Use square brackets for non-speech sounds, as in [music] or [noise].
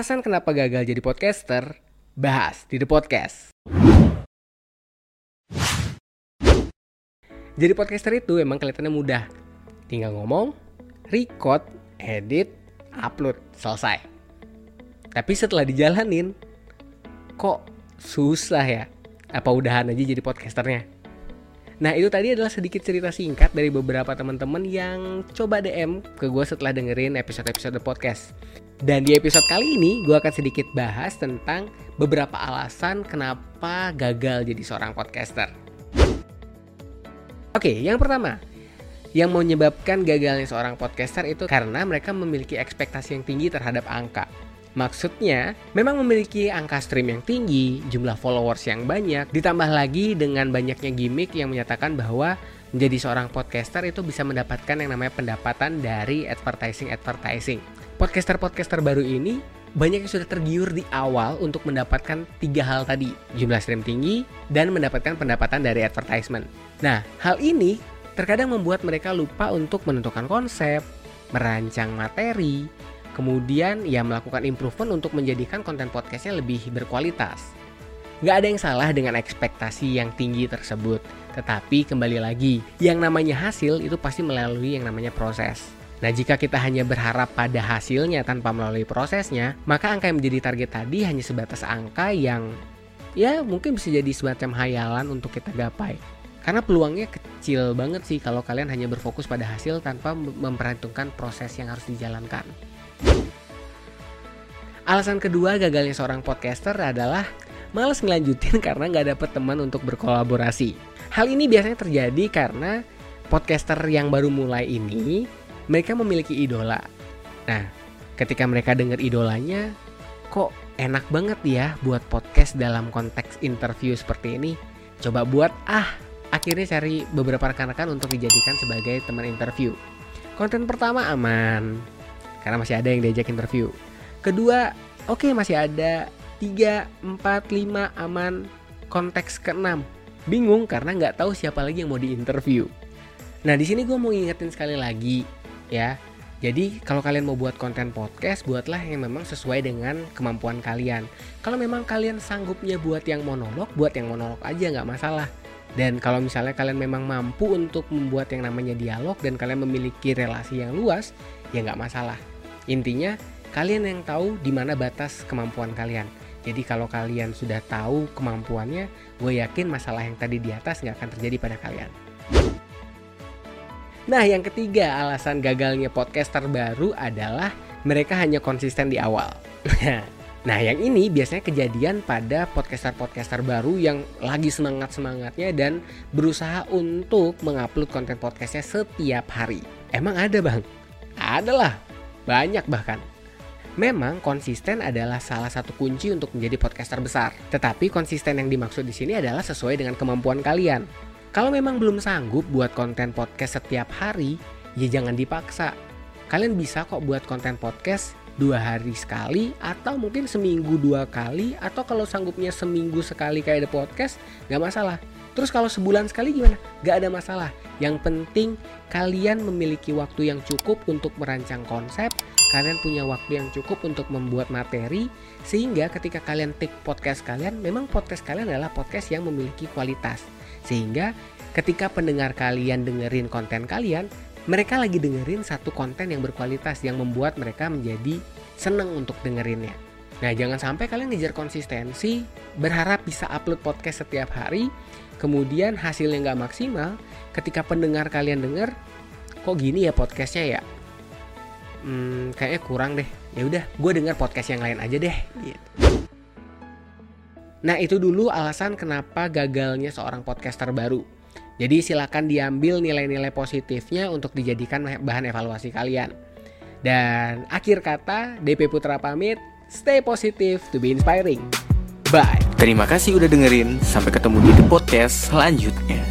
Alasan kenapa gagal jadi podcaster, bahas di The Podcast. Jadi podcaster itu emang kelihatannya mudah. Tinggal ngomong, record, edit, upload, selesai. Tapi setelah dijalanin, kok susah ya? Apa udahan aja jadi podcasternya? Nah itu tadi adalah sedikit cerita singkat dari beberapa teman-teman yang coba DM ke gue setelah dengerin episode-episode podcast. Dan di episode kali ini gue akan sedikit bahas tentang beberapa alasan kenapa gagal jadi seorang podcaster. Oke, yang pertama, yang menyebabkan gagalnya seorang podcaster itu karena mereka memiliki ekspektasi yang tinggi terhadap angka. Maksudnya, memang memiliki angka stream yang tinggi, jumlah followers yang banyak, ditambah lagi dengan banyaknya gimmick yang menyatakan bahwa menjadi seorang podcaster itu bisa mendapatkan yang namanya pendapatan dari advertising-advertising. Podcaster-podcaster baru ini banyak yang sudah tergiur di awal untuk mendapatkan tiga hal tadi, jumlah stream tinggi dan mendapatkan pendapatan dari advertisement. Nah, hal ini terkadang membuat mereka lupa untuk menentukan konsep, merancang materi, Kemudian ya melakukan improvement untuk menjadikan konten podcastnya lebih berkualitas. Gak ada yang salah dengan ekspektasi yang tinggi tersebut. Tetapi kembali lagi, yang namanya hasil itu pasti melalui yang namanya proses. Nah, jika kita hanya berharap pada hasilnya tanpa melalui prosesnya, maka angka yang menjadi target tadi hanya sebatas angka yang ya mungkin bisa jadi semacam hayalan untuk kita gapai. Karena peluangnya kecil banget sih kalau kalian hanya berfokus pada hasil tanpa memperhitungkan proses yang harus dijalankan. Alasan kedua gagalnya seorang podcaster adalah males ngelanjutin [laughs] karena nggak dapet teman untuk berkolaborasi. Hal ini biasanya terjadi karena podcaster yang baru mulai ini mereka memiliki idola. Nah, ketika mereka dengar idolanya, kok enak banget ya buat podcast dalam konteks interview seperti ini. Coba buat ah, akhirnya cari beberapa rekan-rekan untuk dijadikan sebagai teman interview. Konten pertama aman, karena masih ada yang diajak interview. Kedua, oke okay, masih ada 3, 4, 5 aman. Konteks keenam, bingung karena nggak tahu siapa lagi yang mau diinterview. Nah di sini gue mau ingetin sekali lagi ya. Jadi kalau kalian mau buat konten podcast, buatlah yang memang sesuai dengan kemampuan kalian. Kalau memang kalian sanggupnya buat yang monolog, buat yang monolog aja nggak masalah. Dan kalau misalnya kalian memang mampu untuk membuat yang namanya dialog dan kalian memiliki relasi yang luas, ya nggak masalah. Intinya kalian yang tahu di mana batas kemampuan kalian. Jadi kalau kalian sudah tahu kemampuannya, gue yakin masalah yang tadi di atas nggak akan terjadi pada kalian. Nah yang ketiga alasan gagalnya podcaster baru adalah mereka hanya konsisten di awal. [laughs] nah yang ini biasanya kejadian pada podcaster-podcaster baru yang lagi semangat-semangatnya dan berusaha untuk mengupload konten podcastnya setiap hari. Emang ada bang? Ada lah, banyak bahkan. Memang konsisten adalah salah satu kunci untuk menjadi podcaster besar. Tetapi konsisten yang dimaksud di sini adalah sesuai dengan kemampuan kalian. Kalau memang belum sanggup buat konten podcast setiap hari, ya jangan dipaksa. Kalian bisa kok buat konten podcast dua hari sekali atau mungkin seminggu dua kali atau kalau sanggupnya seminggu sekali kayak ada podcast nggak masalah. Terus kalau sebulan sekali gimana? Gak ada masalah. Yang penting kalian memiliki waktu yang cukup untuk merancang konsep, kalian punya waktu yang cukup untuk membuat materi sehingga ketika kalian take podcast kalian memang podcast kalian adalah podcast yang memiliki kualitas sehingga ketika pendengar kalian dengerin konten kalian mereka lagi dengerin satu konten yang berkualitas yang membuat mereka menjadi seneng untuk dengerinnya. Nah jangan sampai kalian ngejar konsistensi berharap bisa upload podcast setiap hari kemudian hasilnya nggak maksimal ketika pendengar kalian denger kok gini ya podcastnya ya? Hmm, kayaknya kurang deh. Ya udah gue dengar podcast yang lain aja deh. Nah itu dulu alasan kenapa gagalnya seorang podcaster baru jadi silakan diambil nilai-nilai positifnya untuk dijadikan bahan evaluasi kalian. Dan akhir kata DP Putra pamit. Stay positive to be inspiring. Bye. Terima kasih udah dengerin. Sampai ketemu di the podcast selanjutnya